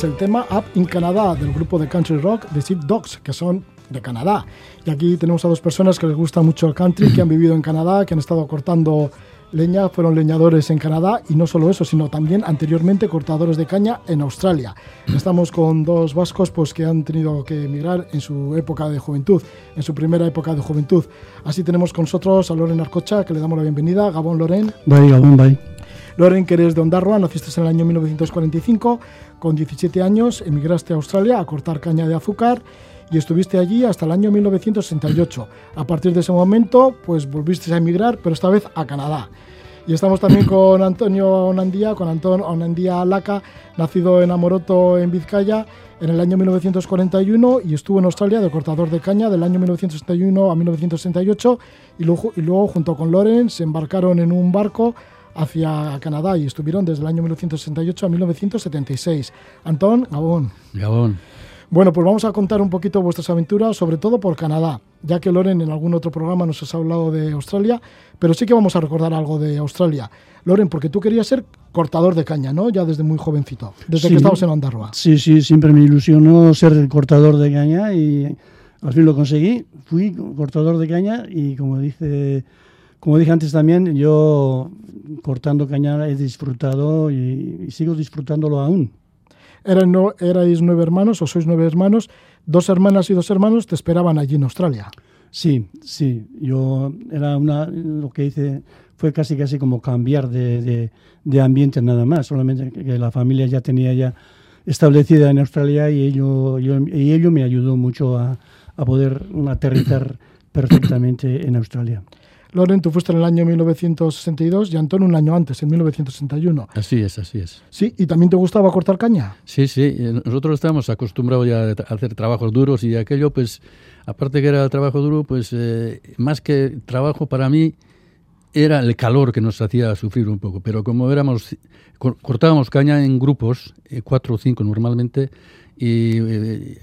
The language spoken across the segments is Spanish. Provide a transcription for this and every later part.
es el tema Up in Canada del grupo de country rock The Sheep Dogs, que son de Canadá. Y aquí tenemos a dos personas que les gusta mucho el country, que han vivido en Canadá, que han estado cortando leña, fueron leñadores en Canadá y no solo eso, sino también anteriormente cortadores de caña en Australia. Estamos con dos vascos pues, que han tenido que emigrar en su época de juventud, en su primera época de juventud. Así tenemos con nosotros a Loren Arcocha, que le damos la bienvenida. Gabón Loren. Bai, gabon, bai. Loren, que eres de Ondarroa, naciste en el año 1945, con 17 años emigraste a Australia a cortar caña de azúcar y estuviste allí hasta el año 1968. A partir de ese momento, pues volviste a emigrar, pero esta vez a Canadá. Y estamos también con Antonio Onandía, con Antón Onandía Laca, nacido en Amoroto, en Vizcaya, en el año 1941 y estuvo en Australia de cortador de caña del año 1971 a 1968 y luego, y luego junto con Loren se embarcaron en un barco hacia Canadá y estuvieron desde el año 1968 a 1976. Antón, Gabón. Gabón. Bueno, pues vamos a contar un poquito vuestras aventuras, sobre todo por Canadá, ya que Loren en algún otro programa nos has hablado de Australia, pero sí que vamos a recordar algo de Australia. Loren, porque tú querías ser cortador de caña, ¿no? Ya desde muy jovencito, desde Sí. que estabas en Ondarroa. Sí, sí, siempre me ilusionó ser el cortador de caña y al fin lo conseguí. Fui cortador de caña y como dice, como dije antes también, yo cortando caña he disfrutado y, y sigo disfrutándolo aún. Eran no, erais nueve hermanos o sois nueve hermanos, dos hermanas y dos hermanos te esperaban allí en Australia. Sí, sí, yo era una, lo que hice fue casi casi como cambiar de, de- de ambiente nada más, solamente que la familia ya tenía ya establecida en Australia y ello, yo- y ello me ayudó mucho a, a poder aterrizar perfectamente en Australia. Loren, tú fuiste en el año 1962 y Antón un año antes, en 1961. Así es, así es. ¿Sí? ¿Y también te gustaba cortar caña? Sí, sí, eh, nosotros estamos acostumbrados ya a hacer trabajos duros y aquello, pues, aparte que era trabajo duro, pues, eh, más que trabajo para mí, era el calor que nos hacía sufrir un poco. Pero como éramos, cor- cortábamos caña en grupos, eh, cuatro o cinco normalmente, y eh,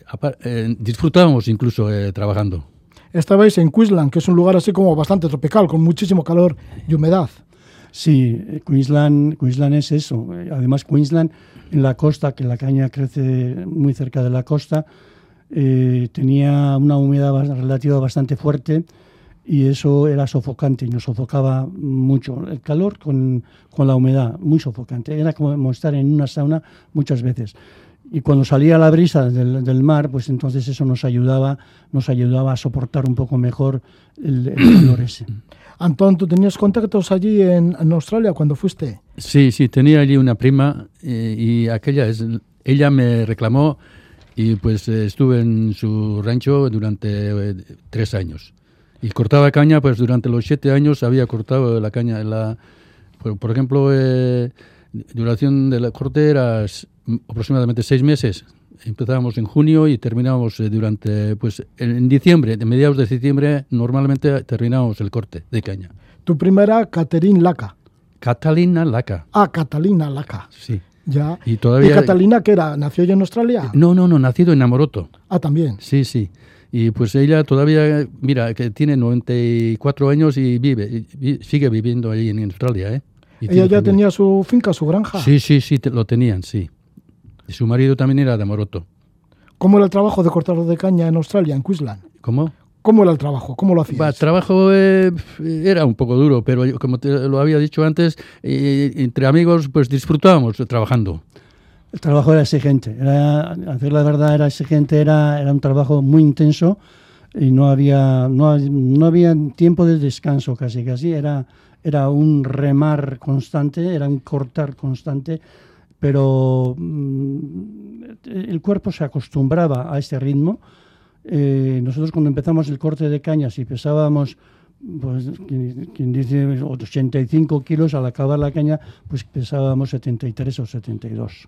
eh, disfrutábamos incluso eh, trabajando. Estabais en Queensland, que es un lugar así como bastante tropical, con muchísimo calor y humedad. Sí, Queensland, Queensland es eso. Además, Queensland en la costa, que la caña crece muy cerca de la costa, eh, tenía una humedad relativa bastante fuerte y eso era sofocante y nos sofocaba mucho. El calor con, con la humedad, muy sofocante. Era como estar en una sauna muchas veces. Y cuando salía la brisa del, del mar, pues entonces eso nos ayudaba, nos ayudaba a soportar un poco mejor el, el calor ese. Antón, ¿tú tenías contactos allí en, en Australia cuando fuiste? Sí, sí, tenía allí una prima eh, y aquella es, ella me reclamó y pues eh, estuve en su rancho durante eh, tres años. Y cortaba caña, pues durante los siete años había cortado la caña. La, por, por ejemplo, eh, duración de la corte era aproximadamente seis meses. Empezábamos en junio y terminábamos eh, durante, pues en, diciembre, de mediados de diciembre, normalmente terminábamos el corte de caña. Tu primera, Catherine Laca. Catalina Laca, Ah, Catalina Laca. sí. Ya. Y todavía... Catalina qué era? ¿Nació ella en Australia? No, no, no, nacido en Amoroto. Ah, también. Sí, sí. Y pues ella todavía, mira, que tiene 94 años y vive, y sigue viviendo allí en Australia, ¿eh? Y Ella ya tenía su finca, su granja. Sí, sí, sí, te- lo tenían, sí. Y su marido también era de Amoroto. ¿Cómo era el trabajo de cortador de caña en Australia, en Queensland? ¿Cómo? ¿Cómo era el trabajo? ¿Cómo lo hacías? Va, trabajo eh, era un poco duro, pero yo, como te lo había dicho antes, eh, entre amigos pues disfrutábamos trabajando. El trabajo era exigente, era, a decir la verdad era exigente, era, era un trabajo muy intenso y no había, no, no había tiempo de descanso casi, casi era, era un remar constante, era un cortar constante, pero mm, el cuerpo se acostumbraba a este ritmo. Eh, nosotros cuando empezamos el corte de cañas y pesábamos pues quien, dice 85 kilos al acabar la caña, pues pesábamos 73 o 72.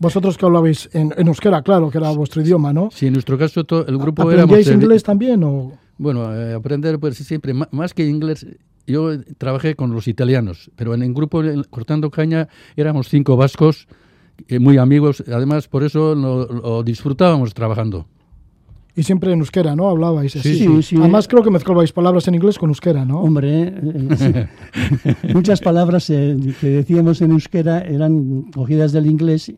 Vosotros que hablabais en, en euskera, claro, que era vuestro idioma, ¿no? Sí, en nuestro caso to- el grupo éramos... ¿Aprendíais servi- inglés también o...? Bueno, eh, aprender pues siempre, más que inglés, yo trabajé con los italianos, pero en el grupo cortando caña éramos cinco vascos, eh, muy amigos, además por eso lo, lo disfrutábamos trabajando. Y siempre en euskera, ¿no? Hablabais así. Sí, sí. Además creo que mezclabais palabras en inglés con euskera, ¿no? Hombre, eh, sí. muchas palabras eh, que decíamos en euskera eran cogidas del inglés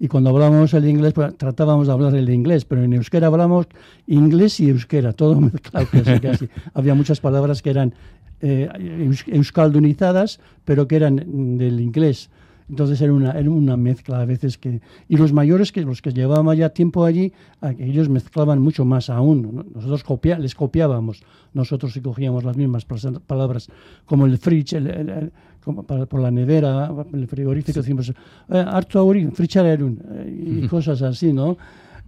y cuando hablábamos el inglés pues, tratábamos de hablar el inglés, pero en euskera hablamos inglés y euskera, todo mezclado casi, casi. Había muchas palabras que eran eh, eus- euskaldunizadas, pero que eran del inglés. Entonces era una, era una mezcla a veces que... Y los mayores, que los que llevaban ya tiempo allí, ellos mezclaban mucho más aún. ¿no? Nosotros copia, les copiábamos, nosotros sí cogíamos las mismas palabras, como el fridge, el, el- el- como para- por la nevera, el frigorífico, decimos, eh, harto eh, y cosas así, ¿no?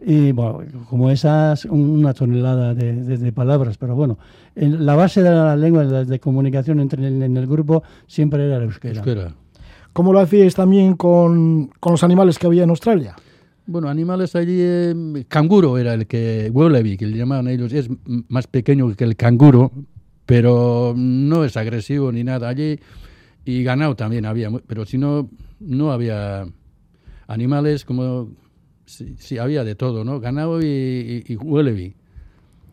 Y bueno, como esas, un- una tonelada de, de- de palabras, pero bueno, en la base de la lengua de, de comunicación entre el, en el grupo siempre era el euskera. Euskera. ¿Cómo lo hacíais también con, con los animales que había en Australia? Bueno, animales allí, eh, canguro era el que, wallaby, que le llamaban ellos, es más pequeño que el canguro, pero no es agresivo ni nada allí. Y ganado también había, pero si no, no había animales como, sí, sí, había de todo, ¿no? Ganado y, y, y.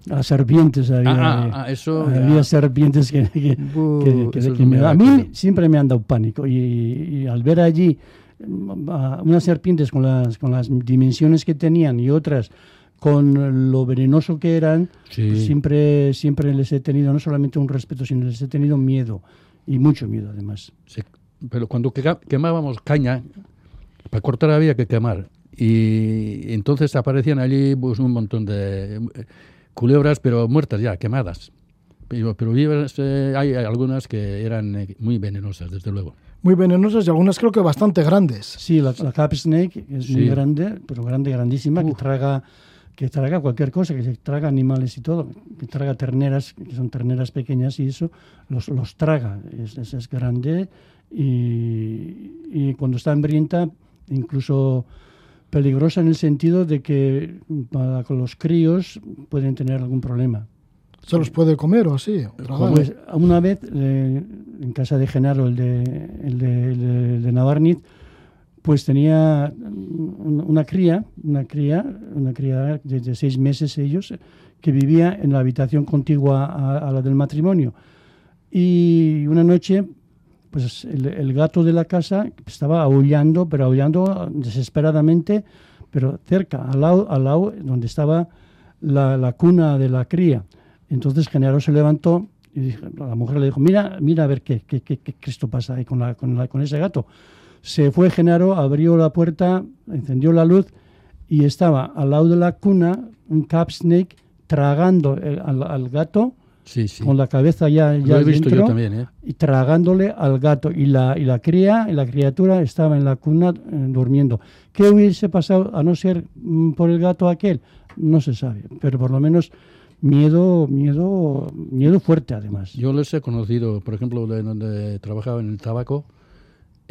Las serpientes había. Ah, ah, ah, eso había serpientes que, que- no me- me a da mí siempre me han dado pánico y, y al ver allí mm, a unas serpientes con las, con las dimensiones que tenían y otras con lo venenoso que eran, Sí. pues siempre, siempre les he tenido no solamente un respeto, sino les he tenido miedo y mucho miedo además. Se- pero cuando quemábamos caña, para cortar había que quemar. Y entonces aparecían allí pues, un montón de eh, culebras, pero muertas ya, quemadas. Pero, pero vivas, eh, hay algunas que eran eh, muy venenosas, desde luego. Muy venenosas y algunas creo que bastante grandes. Sí, la, la cap snake es muy Sí. grande, pero grande, grandísima, que traga que traga cualquier cosa, que se traga animales y todo, que traga terneras, que son terneras pequeñas y eso, los, los traga. Es, es, es grande y, y cuando está hambrienta, incluso peligrosa en el sentido de que para con los críos pueden tener algún problema. ¿Se los puede comer o así? Pues una vez eh, en casa de Genaro, el de, el de, el de- el de Navarnit, pues tenía un- una cría, una cría, una cría de, de seis meses ellos, que vivía en la habitación contigua a, a la del matrimonio. Y una noche, pues el, gato de la casa estaba aullando, pero aullando desesperadamente, pero cerca, al lado, al lado donde estaba la, cuna de la cría. Entonces Genaro se levantó y la mujer le dijo, mira, mira a ver qué, qué, qué, qué Cristo pasa ahí con, la, con, la- con ese gato. Se fue Genaro, abrió la puerta, encendió la luz y estaba al lado de la cuna un cap snake tragando al gato Sí, sí. con la cabeza ya, ya Lo he visto dentro yo también, ¿eh? y tragándole al gato y la, y la cría y la criatura estaba en la cuna eh, durmiendo. ¿Qué hubiese pasado a no ser mm, por el gato aquel? No se sabe, pero por lo menos miedo, miedo, miedo fuerte además. Yo les he conocido, por ejemplo, de donde trabajaba en el tabaco.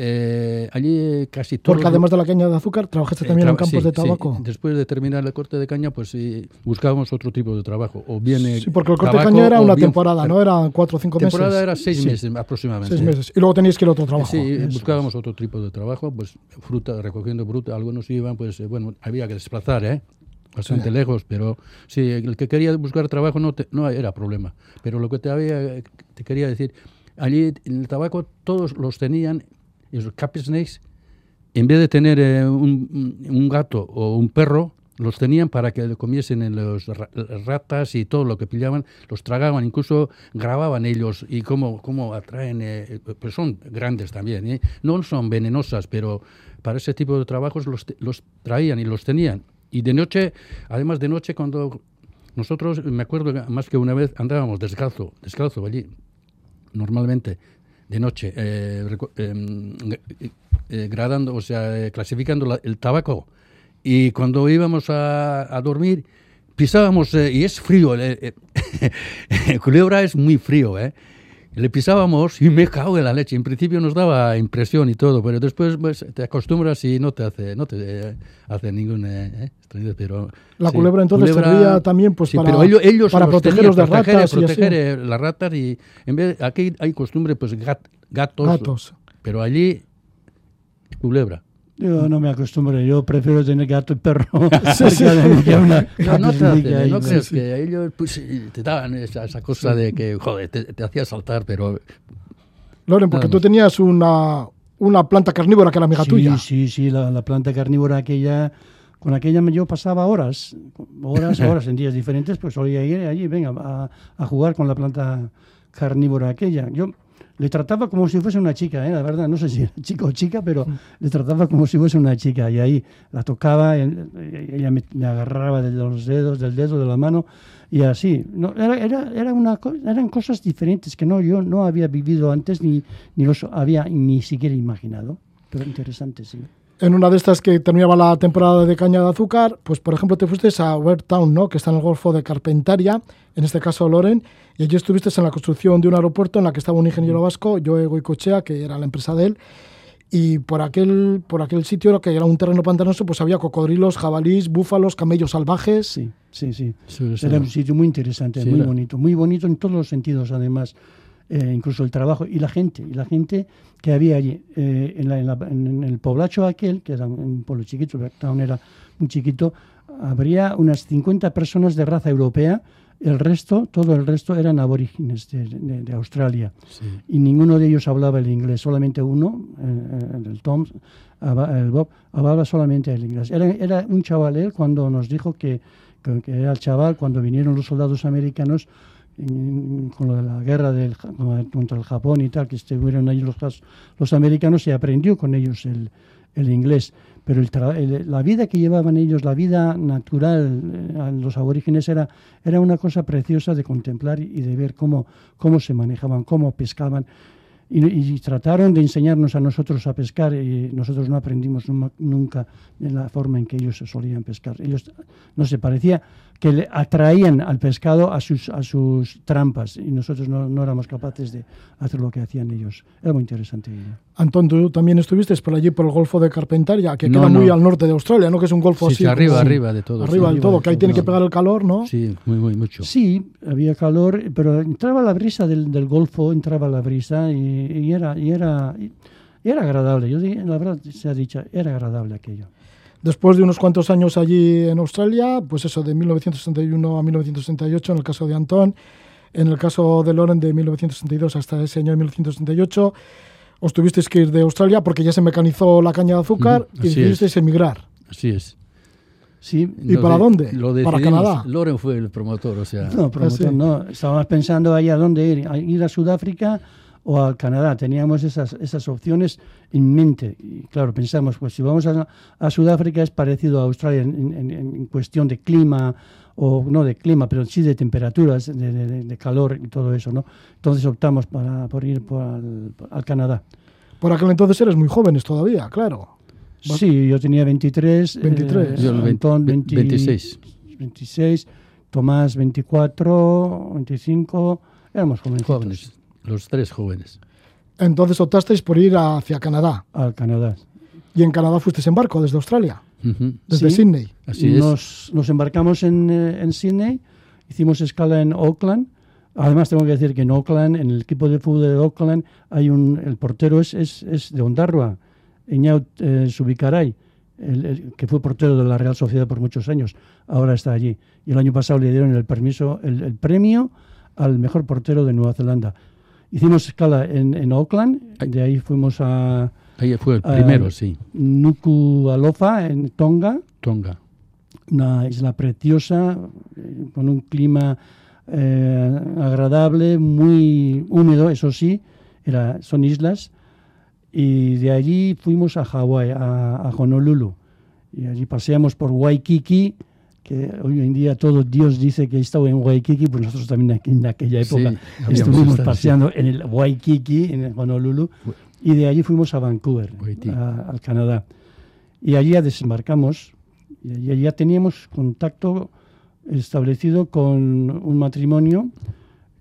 Eh, allí casi todos... Porque además de la caña de azúcar, trabajaste Eh, también en campos sí, de sí. tabaco. Después de terminar el corte de caña, pues sí, buscábamos otro tipo de trabajo. O bien eh, Sí, porque el corte de caña era una bien- temporada, ¿no? Eran cuatro o cinco meses. temporada era seis Sí. meses aproximadamente. Seis meses. Y luego teníais que ir a otro trabajo. Sí, Eso buscábamos otro tipo de trabajo, pues fruta, recogiendo fruta. Algunos iban, pues bueno, había que desplazar, ¿eh? Bastante Sí. lejos, pero sí, el que quería buscar trabajo no, te- no era problema. Pero lo que te, había, te quería decir, allí en el tabaco todos los tenían, esos cap snakes, en vez de tener eh, un, un gato o un perro, los tenían para que comiesen en los ra- ratas y todo lo que pillaban, los tragaban, incluso grababan ellos y cómo, cómo atraen, eh, pues son grandes también, ¿eh? no son venenosas, pero para ese tipo de trabajos los, los traían y los tenían. Y de noche, además de noche, cuando nosotros, me acuerdo más que una vez andábamos descalzo, descalzo allí, normalmente, de noche, eh, em, eh, gradando, o sea, eh, clasificando la- el tabaco. Y cuando íbamos a, a dormir, pisábamos, y es frío, culebra es muy frío, ¿eh? Le pisábamos y me cago en la leche. En principio nos daba impresión y todo, pero después pues, te acostumbras y no te hace, no te eh, hace ningún eh, eh, extraño, pero La sí, culebra entonces servía también pues sí, para, pero ellos, ellos para protegeros de proteger, ratas y así. proteger eh, las ratas y en vez aquí hay costumbre pues gat- gatos, Gatos. pero allí culebra. Yo no me acostumbro, yo prefiero tener gato y perro. Sí, sí. que una No, no te crees Sí. que ellos pues, te daban esa, esa cosa de que, joder, te, te hacía saltar, pero Loren, porque tú tenías una, una planta carnívora que era amiga sí, tuya. Sí, sí, la, la planta carnívora aquella, con aquella yo pasaba horas, horas, horas en días diferentes, pues solía ir allí, venga, a, a jugar con la planta carnívora aquella. Yo le trataba como si fuese una chica, ¿eh? la verdad, no sé si era chico o chica, pero le trataba como si fuese una chica. Y ahí la tocaba, ella me, me agarraba de los dedos, del dedo, de la mano, y así. No, era, era, era una, eran cosas diferentes que no, yo no había vivido antes ni, ni los había ni siquiera imaginado. Pero interesante, sí. En una de estas que terminaba la temporada de caña de azúcar, pues por ejemplo te fuiste a Town, ¿no? que está en el Golfo de Carpentaria, en este caso Loren, y allí estuviste en la construcción de un aeropuerto en la que estaba un ingeniero vasco, Joe Goicochea, que era la empresa de él, y por aquel, por aquel sitio, que era un terreno pantanoso, pues había cocodrilos, jabalís, búfalos, camellos salvajes. Sí, sí, sí. Era un sitio muy interesante, Sí, muy era. bonito, muy bonito en todos los sentidos, además, eh, incluso el trabajo y la gente, y la gente que había allí, eh, en, la- en la- en el poblacho aquel, que era un pueblo chiquito, Blacktown era muy chiquito, habría unas 50 personas de raza europea, el resto, todo el resto eran aborígenes de, de- de Australia sí. y ninguno de ellos hablaba el inglés, solamente uno, eh, el Tom, el Bob, hablaba solamente el inglés. Era, era un chaval él cuando nos dijo que, que, que era el chaval cuando vinieron los soldados americanos en- con lo de la guerra del, contra el Japón y tal, que estuvieron ahí los, los americanos y aprendió con ellos el, el inglés. Pero el el- la vida que llevaban ellos, la vida natural eh, los aborígenes era, era una cosa preciosa de contemplar y de ver cómo, cómo se manejaban, cómo pescaban. Y, y trataron de enseñarnos a nosotros a pescar y nosotros no aprendimos nunca de la forma en que ellos solían pescar. Ellos, no sé, parecía que le atraían al pescado a sus, a sus trampas y nosotros no, no éramos capaces de hacer lo que hacían ellos. Era muy interesante. Antón, tú también estuviste por allí, por el Golfo de Carpentaria, que No, queda muy no. al norte de Australia, ¿no? Que es un golfo Sí, así. sí, arriba, como- arriba de todo. Arriba sí. del todo, que ahí tiene que No. pegar el calor, ¿no? Sí, muy, muy mucho. Sí, había calor, pero entraba la brisa del, del Golfo, entraba la brisa y, y era, y, era, y era agradable. Yo la verdad se ha dicho, era agradable aquello. Después de unos cuantos años allí en Australia, pues eso, de 1961 a 1968, en el caso de Antón, en el caso de Loren, de 1962 hasta ese año de 1968, os tuvisteis que ir de Australia porque ya se mecanizó la caña de azúcar y decidisteis emigrar. Así es. Sí, ¿Y para dónde? Lo ¿Para Canadá? Loren fue el promotor, o sea. no, promotor, Ah, sí. no. Estábamos pensando ahí a dónde ir, a ir a Sudáfrica o a Canadá. Teníamos esas, esas opciones en mente. Y claro, pensamos, pues si vamos a, a Sudáfrica es parecido a Australia en, en- en cuestión de clima, o no de clima, pero sí de temperaturas, de, de- de calor y todo eso, ¿no? Entonces optamos para, por ir por al, al Canadá. Por aquel entonces eres muy jóvenes todavía, claro. Sí, yo tenía 23. 23. eh, Yo el veinte- Antón ve- 20 26. 26, Tomás 24, 25, éramos jóvenes. Jóvenes, los tres jóvenes. Entonces optasteis por ir hacia Canadá. Al Canadá. Y en Canadá fuisteis en barco desde Australia, desde Sí. Sydney. Así es. nos, nos embarcamos en, eh, en Sydney, hicimos escala en Auckland. Además, tengo que decir que en Auckland, en el equipo de fútbol de Auckland, hay un, el portero es, es, es de Ondarroa, Eñaut eh, Subicaray, el- el que fue portero de la Real Sociedad por muchos años. Ahora está allí. Y el año pasado le dieron el permiso, el, el premio al mejor portero de Nueva Zelanda. Hicimos escala en, en Auckland, de ahí fuimos a Ahí fue el primero, sí. Nuku'alofa, en Tonga, Tonga. una isla preciosa, eh, con un clima eh, agradable, muy húmedo, eso sí, era, son islas. Y de allí fuimos a Hawái, a, a Honolulu. Y allí paseamos por Waikiki, que hoy en día todo Dios dice que he estado en Waikiki, pues nosotros también aquí en aquella Sí, época habíamos estuvimos estado, paseando en el Waikiki, en el Honolulu, y de allí fuimos a Vancouver, a- al Canadá. Y allí ya desembarcamos, y allí ya teníamos contacto establecido con un matrimonio,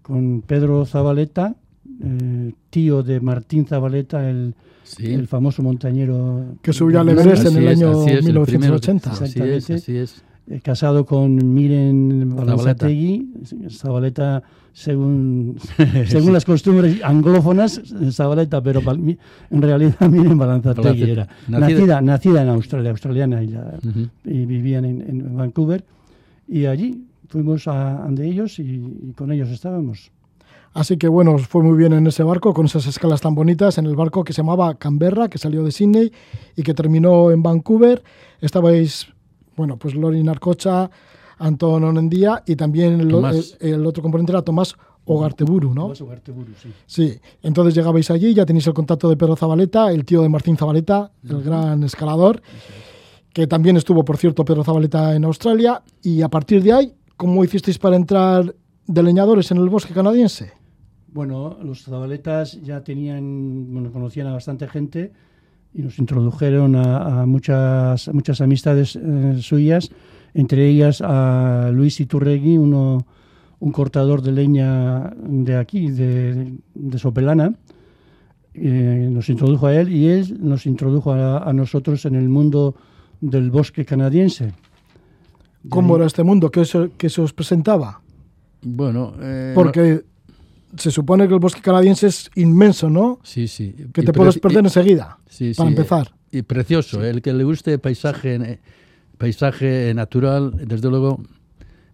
con Pedro Zabaleta, eh, tío de Martín Zabaleta, el, Sí. el famoso montañero. Que subió al Everest en el es, año así es, el 1980. primero. Así es, así es. Eh, casado con Miren. Balanzategui. Zabaleta, según, según las costumbres anglófonas, Zabaleta, pero en realidad Miren Balanzategui Balanzate- era. nacida- Nacida, en Australia, australiana, y, la- Ujú. y vivían en, en Vancouver. Y allí fuimos a, ante ellos y, y con ellos estábamos. Así que bueno, os fue muy bien en ese barco, con esas escalas tan bonitas, en el barco que se llamaba Canberra, que salió de Sydney y que terminó en Vancouver. Estabais, bueno, pues Lori Narcocha, Antón Onendía y también el, Tomás. el- el otro componente era Tomás Ogarteburu, ¿no? Tomás Ugarteburu, sí. Sí, entonces llegabais allí, ya tenéis el contacto de Pedro Zabaleta, el tío de Martín Zabaleta, el gran escalador, que también estuvo, por cierto, Pedro Zabaleta en Australia. Y a partir de ahí, ¿cómo hicisteis para entrar de leñadores en el bosque canadiense? Bueno, los Zabaletas ya tenían, bueno, conocían a bastante gente y nos introdujeron a, a muchas, a muchas amistades eh, suyas, entre ellas a Luis Iturregui, uno, un cortador de leña de aquí, de, de Sopelana. Eh, nos introdujo a él y él nos introdujo a, a nosotros en el mundo del bosque canadiense. ¿Cómo era este mundo? ¿Qué se, qué se os presentaba? Bueno, eh, Porque se supone que el bosque canadiense es inmenso, ¿no? sí, sí. Que te puedes perder y- enseguida, sí, para sí, empezar. Y precioso, el que le guste paisaje, eh, paisaje natural, desde luego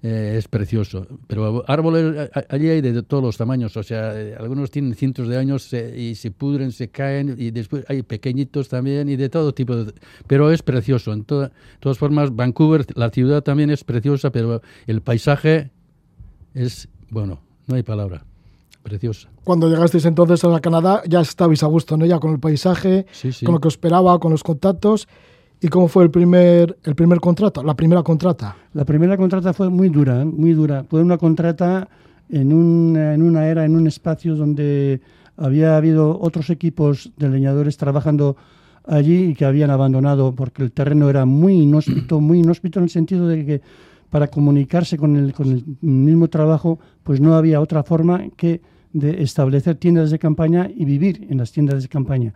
eh, es precioso. Pero árboles allí hay de todos los tamaños, o sea, eh, algunos tienen cientos de años eh, y se pudren, se caen, y después hay pequeñitos también y de todo tipo. De, pero es precioso. En toda- todas formas, Vancouver, la ciudad también es preciosa, pero el paisaje es, bueno, no hay palabra, preciosa. Cuando llegasteis entonces a Canadá, ya estabais a gusto, ¿no? Ya con el paisaje, Sí, sí. con lo que os esperaba, con los contactos. ¿Y cómo fue el primer, el primer contrato, la primera contrata? La primera contrata fue muy dura, ¿eh? muy dura. Fue una contrata en, un, en una era, en un espacio donde había habido otros equipos de leñadores trabajando allí y que habían abandonado porque el terreno era muy inhóspito, muy inhóspito en el sentido de que para comunicarse con el, con el mismo trabajo, pues no había otra forma que de establecer tiendas de campaña y vivir en las tiendas de campaña.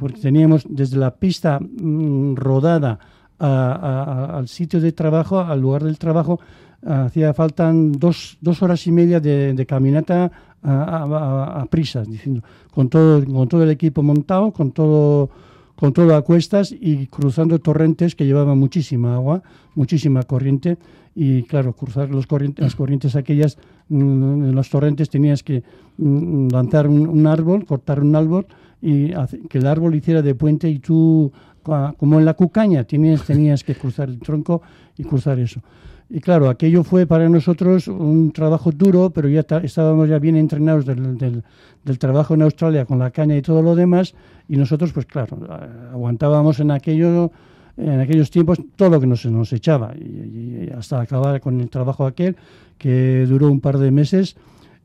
Porque teníamos desde la pista mm, rodada al sitio de trabajo, al lugar del trabajo, hacía falta dos, dos horas y media de, caminata a, a- a- a prisas, diciendo, con todo, con todo el equipo montado, con todo, con todo a cuestas y cruzando torrentes que llevaban muchísima agua, muchísima corriente. Y claro, cruzar los corrientes, las corrientes aquellas, mm, en los torrentes tenías que mm, lanzar un, un árbol, cortar un árbol y que el árbol hiciera de puente y tú, ca- como en la cucaña, tenías, tenías que cruzar el tronco y cruzar eso. Y claro, aquello fue para nosotros un trabajo duro, pero ya estábamos ya bien entrenados del, del- trabajo en Australia con la caña y todo lo demás, y nosotros, pues claro, aguantábamos en aquello en aquellos tiempos todo lo que nos, nos echaba, y, hasta acabar con el trabajo aquel, que duró un par de meses,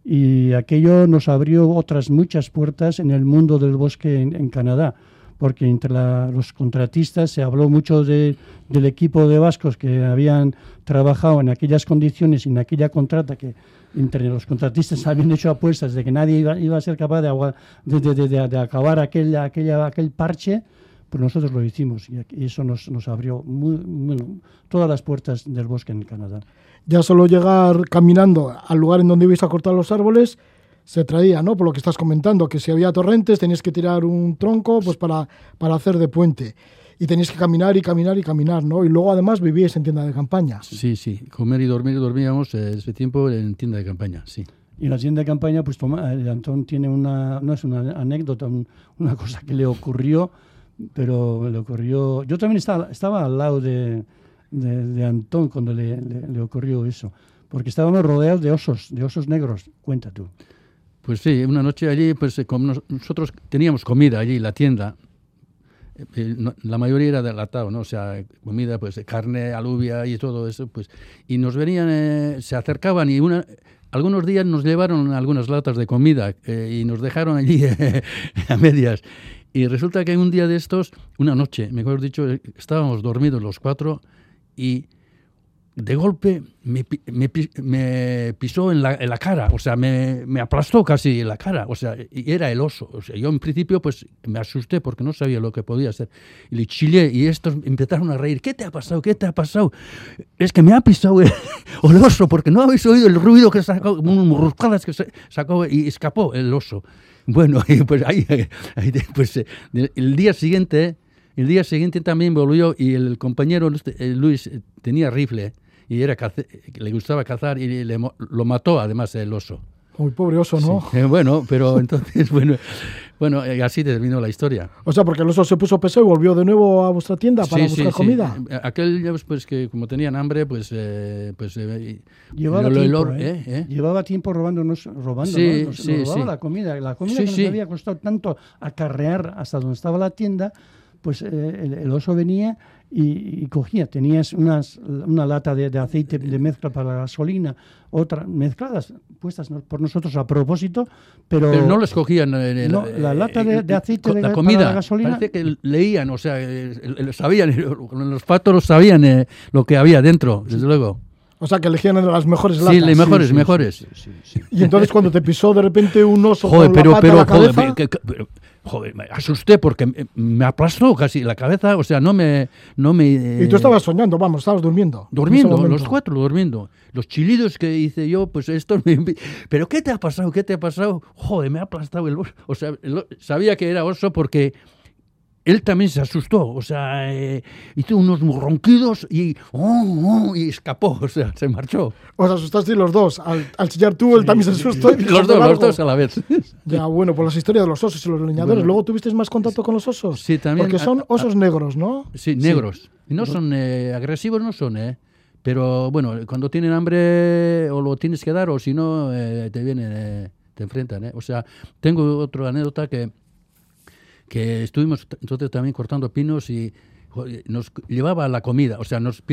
y aquello nos abrió otras muchas puertas en el mundo del bosque en Canadá, porque entre la- los contratistas se habló mucho de- del equipo de vascos que habían trabajado en aquellas condiciones y en aquella contrata que entre los contratistas habían hecho apuestas de que nadie iba, iba a ser capaz de, de, de- acabar aquel, aquella, aquel parche, pues nosotros lo hicimos y eso nos, nos abrió muy- bueno, todas las puertas del bosque en Canadá. Ya solo llegar caminando al lugar en donde ibais a cortar los árboles se traía, ¿no? Por lo que estás comentando, que si había torrentes tenías que tirar un tronco pues para, para hacer de puente. Y tenías que caminar y caminar y caminar, ¿no? Y luego además vivíais en tienda de campaña. Sí, sí, comer y dormir, dormíamos eh, ese tiempo en tienda de campaña, sí. Y en la tienda de campaña, pues toma, el Antón tiene una, no es una anécdota, un- una cosa que le ocurrió, pero le ocurrió, yo también estaba, estaba al lado de, de, de Antón cuando le, le- le ocurrió eso, porque estábamos rodeados de osos, de osos negros, cuenta tú. Pues sí, una noche allí, pues eh, nosotros teníamos comida allí, la tienda. eh, eh, la mayoría era de latado, ¿no? O sea, comida, pues eh, carne, alubia y todo eso, pues. Y nos venían, eh, se acercaban y una, algunos días nos llevaron algunas latas de comida eh, y nos dejaron allí a medias. Y resulta que un día de estos, una noche, mejor dicho, eh, estábamos dormidos los cuatro y de golpe me, me me pisó en la, en la cara, o sea, me, me aplastó casi en la cara, o sea, y era el oso. O sea, yo en principio pues me asusté porque no sabía lo que podía hacer. Y le chillé y estos empezaron a reír. ¿Qué te ha pasado? ¿Qué te ha pasado? Es que me ha pisado el, el oso porque no habéis oído el ruido que sacó, unas que sacó y escapó el oso. Bueno, y pues ahí, ahí pues, el día siguiente, el día siguiente también volvió y el compañero este, eh, Luis eh, tenía rifle y era le gustaba cazar y le lo mató además el oso. Muy pobre oso, ¿no? Eh, bueno, pero entonces, bueno, bueno, eh, así terminó la historia. O sea, porque el oso se puso pesado y volvió de nuevo a vuestra tienda para Sí, buscar sí, comida. Eh, Aquel, pues que como tenían hambre, pues, eh, pues eh, Llevaba lo- tiempo, lo-. Llevaba tiempo robándonos, robando, Sí, ¿no? Nos, sí, nos robaba sí. la comida. La comida que nos había costado tanto acarrear hasta donde estaba la tienda, pues eh, el, el oso venía y, y cogía. Tenías unas, una lata de, de aceite de mezcla para la gasolina, otra mezcladas, puestas por nosotros a propósito, pero, Pero no les cogían eh, el- No, la lata de- de aceite de la comida. para la gasolina. Parece que leían, o sea, eh, eh, sabían, eh, los patos sabían eh, lo que había dentro, desde luego. O sea, que elegían las mejores Sí, latas. le- mejores, mejores. Y entonces cuando te pisó de repente un oso Joder, con pero, la pata pero, a la joder, cabeza, que- que- pero, joder, me asusté porque me, aplastó casi la cabeza, o sea, no me, no me. y tú estabas soñando, vamos, estabas durmiendo. Durmiendo, los cuatro durmiendo. Los chilidos que hice yo, pues esto me... ¿Pero qué te ha pasado? ¿Qué te ha pasado? Joder, me ha aplastado el oso. O sea, el o- sabía que era oso porque él también se asustó. O sea, eh, hizo unos ronquidos y... oh, oh, y escapó, o sea, se marchó. Os asustasteis los dos. Al, al chillar tú, él también se asustó. y Los "Me dos, los largo". dos a la vez. Ya, bueno, por las historias de los osos y los leñadores. Bueno. Luego tuvisteis más contacto con los osos. Sí, también, Porque son a- a- osos negros, ¿no? Sí, negros. Y no son eh, agresivos, no son, ¿eh? Pero bueno, cuando tienen hambre o lo tienes que dar o si no, eh, te vienen, eh, te enfrentan, ¿eh? O sea, tengo otra anécdota que, que estuvimos entonces también cortando pinos y nos llevaba la comida, o sea, nos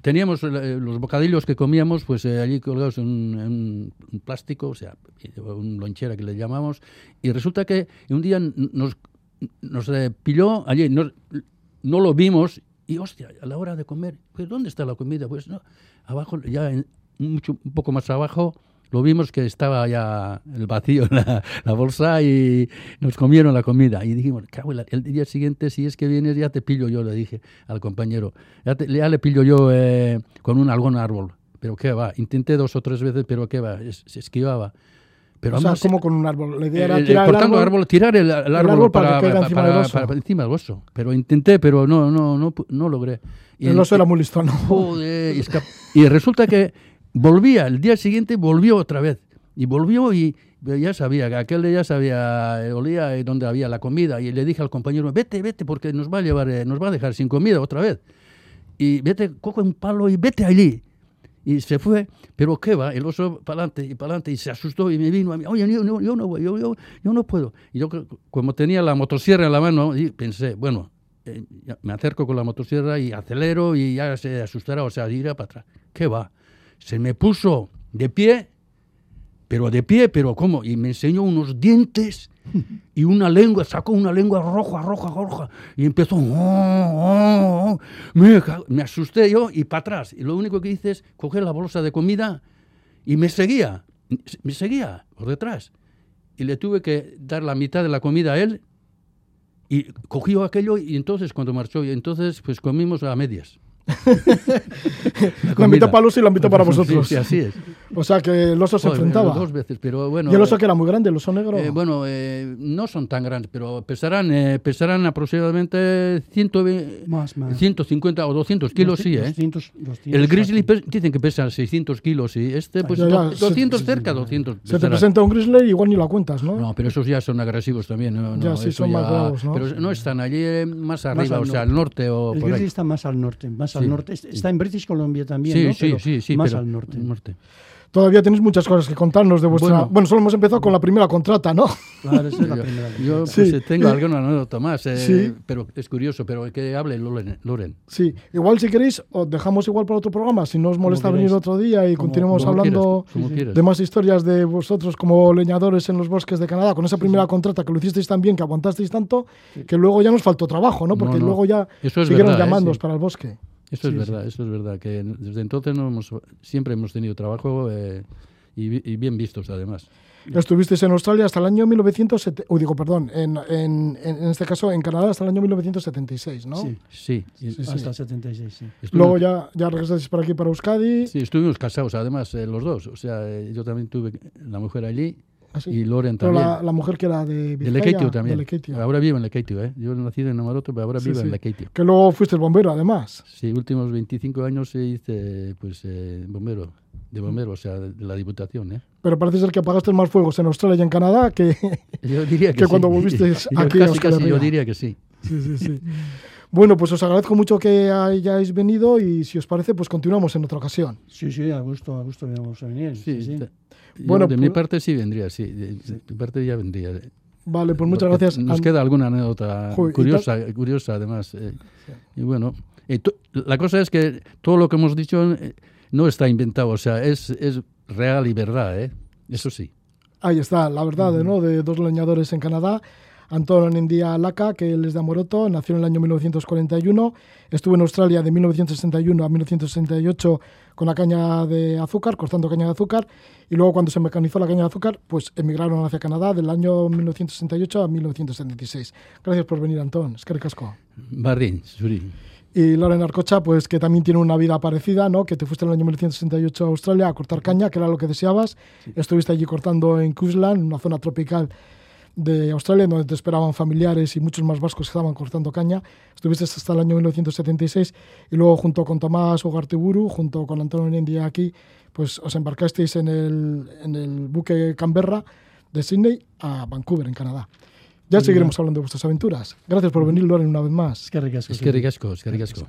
teníamos eh, los bocadillos que comíamos pues eh, allí colgados en, en un plástico, o sea, un lonchera que le llamamos, y resulta que un día nos, nos eh, pilló allí, nos- no lo vimos y hostia, a la hora de comer, pues ¿dónde está la comida? Pues no, abajo, ya en- mucho, un poco más abajo, lo vimos que estaba ya el vacío en la, la bolsa y nos comieron la comida. Y dijimos, cago el día siguiente, si es que vienes, ya te pillo yo, le dije al compañero. Ya, te- ya le pillo yo eh, con un algún árbol. Pero qué va, intenté dos o tres veces, pero qué va, es- se esquivaba. Pero o sea, además, como con un árbol. La idea era eh, tirar el cortando árbol. árbol, tirar el, el árbol, árbol para para, que caiga para- encima del para- oso. para- encima del oso. Pero intenté, pero no, no, no, no logré. Y El el- oso era muy listo, ¿no? Joder, y, y resulta que volvía, el día siguiente volvió otra vez. Y volvió y ya sabía, que aquel ya sabía, eh, olía eh, donde había la comida. Y le dije al compañero, vete, vete, porque nos va a llevar, eh, nos va a dejar sin comida otra vez. Y vete, coge un palo y vete allí. Y se fue, pero qué va, el oso para adelante y para adelante y se asustó y me vino a mí, oye, yo, no- yo no voy, yo, yo, yo no puedo. Y yo, como tenía la motosierra en la mano, y pensé, bueno, eh, me acerco con la motosierra y acelero y ya se asustará, o sea, irá para atrás. ¿Qué va? Se me puso de pie, pero de pie, pero ¿cómo? Y me enseñó unos dientes y una lengua, sacó una lengua roja, roja, roja, y empezó, "Oh, oh, oh". Me, asusté yo y para atrás. Y lo único que hice es coger la bolsa de comida y me seguía, me seguía por detrás. Y le tuve que dar la mitad de la comida a él y cogió aquello y entonces cuando marchó, y entonces pues comimos a medias. La mitad para oso y la mitad para vosotros. Sí, así es. O sea, que el oso se Joder, enfrentaba. Dos veces, pero bueno. y el oso eh, que era muy grande, el oso negro. eh, bueno, eh, no son tan grandes, pero pesarán, eh, pesarán aproximadamente 120, Más, más. 150 o 200 kilos, sí, ¿eh? 200, 200, El grizzly dicen que pesa 600 kilos, sí. Este, pues, Ya, ya, do- se- 200 cerca, 200. se te presenta un grizzly y igual ni la cuentas, ¿no? No, pero esos ya son agresivos también. No, Ya, no, sí, son más bravos, ¿no? Pero no están allí más arriba, o sea, norte. al norte o El por grizzly ahí. está más al norte, más al norte. Está en British Columbia también, Sí, ¿no? sí, Pero sí, sí. Más pero- al norte. Todavía tenéis muchas cosas que contarnos de vuestra. Bueno, Bueno. solo hemos empezado con la primera contrata, ¿no? Claro, esa es la primera. yo, Sí. pues, eh, tengo alguna anécdota más, eh, Sí. pero es curioso, pero que hable Loren. Loren. Sí. Igual si queréis, os dejamos igual para otro programa, si no os molesta venir otro día y Como- continuemos Como hablando quieras, de más historias de vosotros como leñadores en los bosques de Canadá, con esa primera contrata que lo hicisteis tan bien, que aguantasteis tanto, que luego ya nos faltó trabajo, ¿no? Porque No, no. luego ya Eso es siguieron verdad, ¿eh? llamándoos Sí. para el bosque. Eso Sí, es sí. verdad, eso es verdad, que desde entonces no hemos, siempre hemos tenido trabajo eh, y, y bien vistos además. Estuvisteis en Australia hasta el año 1970, uy, digo, perdón, en, en, en este caso en Canadá hasta el año 1976, ¿no? Sí, Sí, y- Sí, sí. hasta el 76, sí. estuvimos- Luego ya, ya regresasteis por aquí para Euskadi. sí, estuvimos casados además eh, los dos, o sea, eh, yo también tuve la mujer allí así. y Loren Pero también. la, la mujer que era de de Vizcaya, Lekeitio también. de. Ahora vivo en Lekeitio, ¿eh? Yo he nacido en Amaroto, pero ahora Sí, vivo sí. en Lekeitio. Que luego fuiste bombero, además. Sí, últimos 25 años hice pues eh, bombero, de bombero, o sea, de la diputación, ¿eh? Pero parece ser que apagaste más fuegos en Australia y en Canadá que... Yo diría que, Que sí. cuando volvisteis Yo aquí a casi, Euskal casi yo diría que sí. Sí, sí, sí. Bueno, pues os agradezco mucho que hayáis venido y si os parece, pues continuamos en otra ocasión. Sí, sí, a gusto, a gusto vamos a venir. Sí, sí. Bueno, de mi pues- parte sí vendría, sí. De, de mi parte ya vendría. Vale, pues muchas Porque gracias. Nos queda alguna anécdota Joder, y curiosa, curiosa además. eh, Y bueno, y to- la cosa es que todo lo que hemos dicho eh, no está inventado, o sea, es, es real y verdad, ¿eh? Eso sí. Ahí está, la verdad, ¿no? De dos leñadores en Canadá. Antón India Laca, que él es de Amoroto, nació en el año 1941, estuvo en Australia de 1961 a 1968 con la caña de azúcar, cortando caña de azúcar, y luego cuando se mecanizó la caña de azúcar, pues emigraron hacia Canadá del año 1968 a 1976. Gracias por venir, Antón. Es que ricasco. Bardín, Suri. Y Loren Arcocha, pues que también tiene una vida parecida, ¿no? Que te fuiste en el año 1968 a Australia a cortar caña, que era lo que deseabas. Estuviste allí cortando en Queensland, una zona tropical de Australia, donde te esperaban familiares y muchos más vascos que estaban cortando caña. Estuviste hasta el año 1976 y luego junto con Tomás Ugarteburu, junto con Antonio India aquí, pues os embarcasteis en el, en el buque Canberra de Sydney a Vancouver, en Canadá. Ya seguiremos hablando de vuestras aventuras. Gracias por venir, Loren, una vez más. Es que ricasco. Es que ricasco, es que ricasco.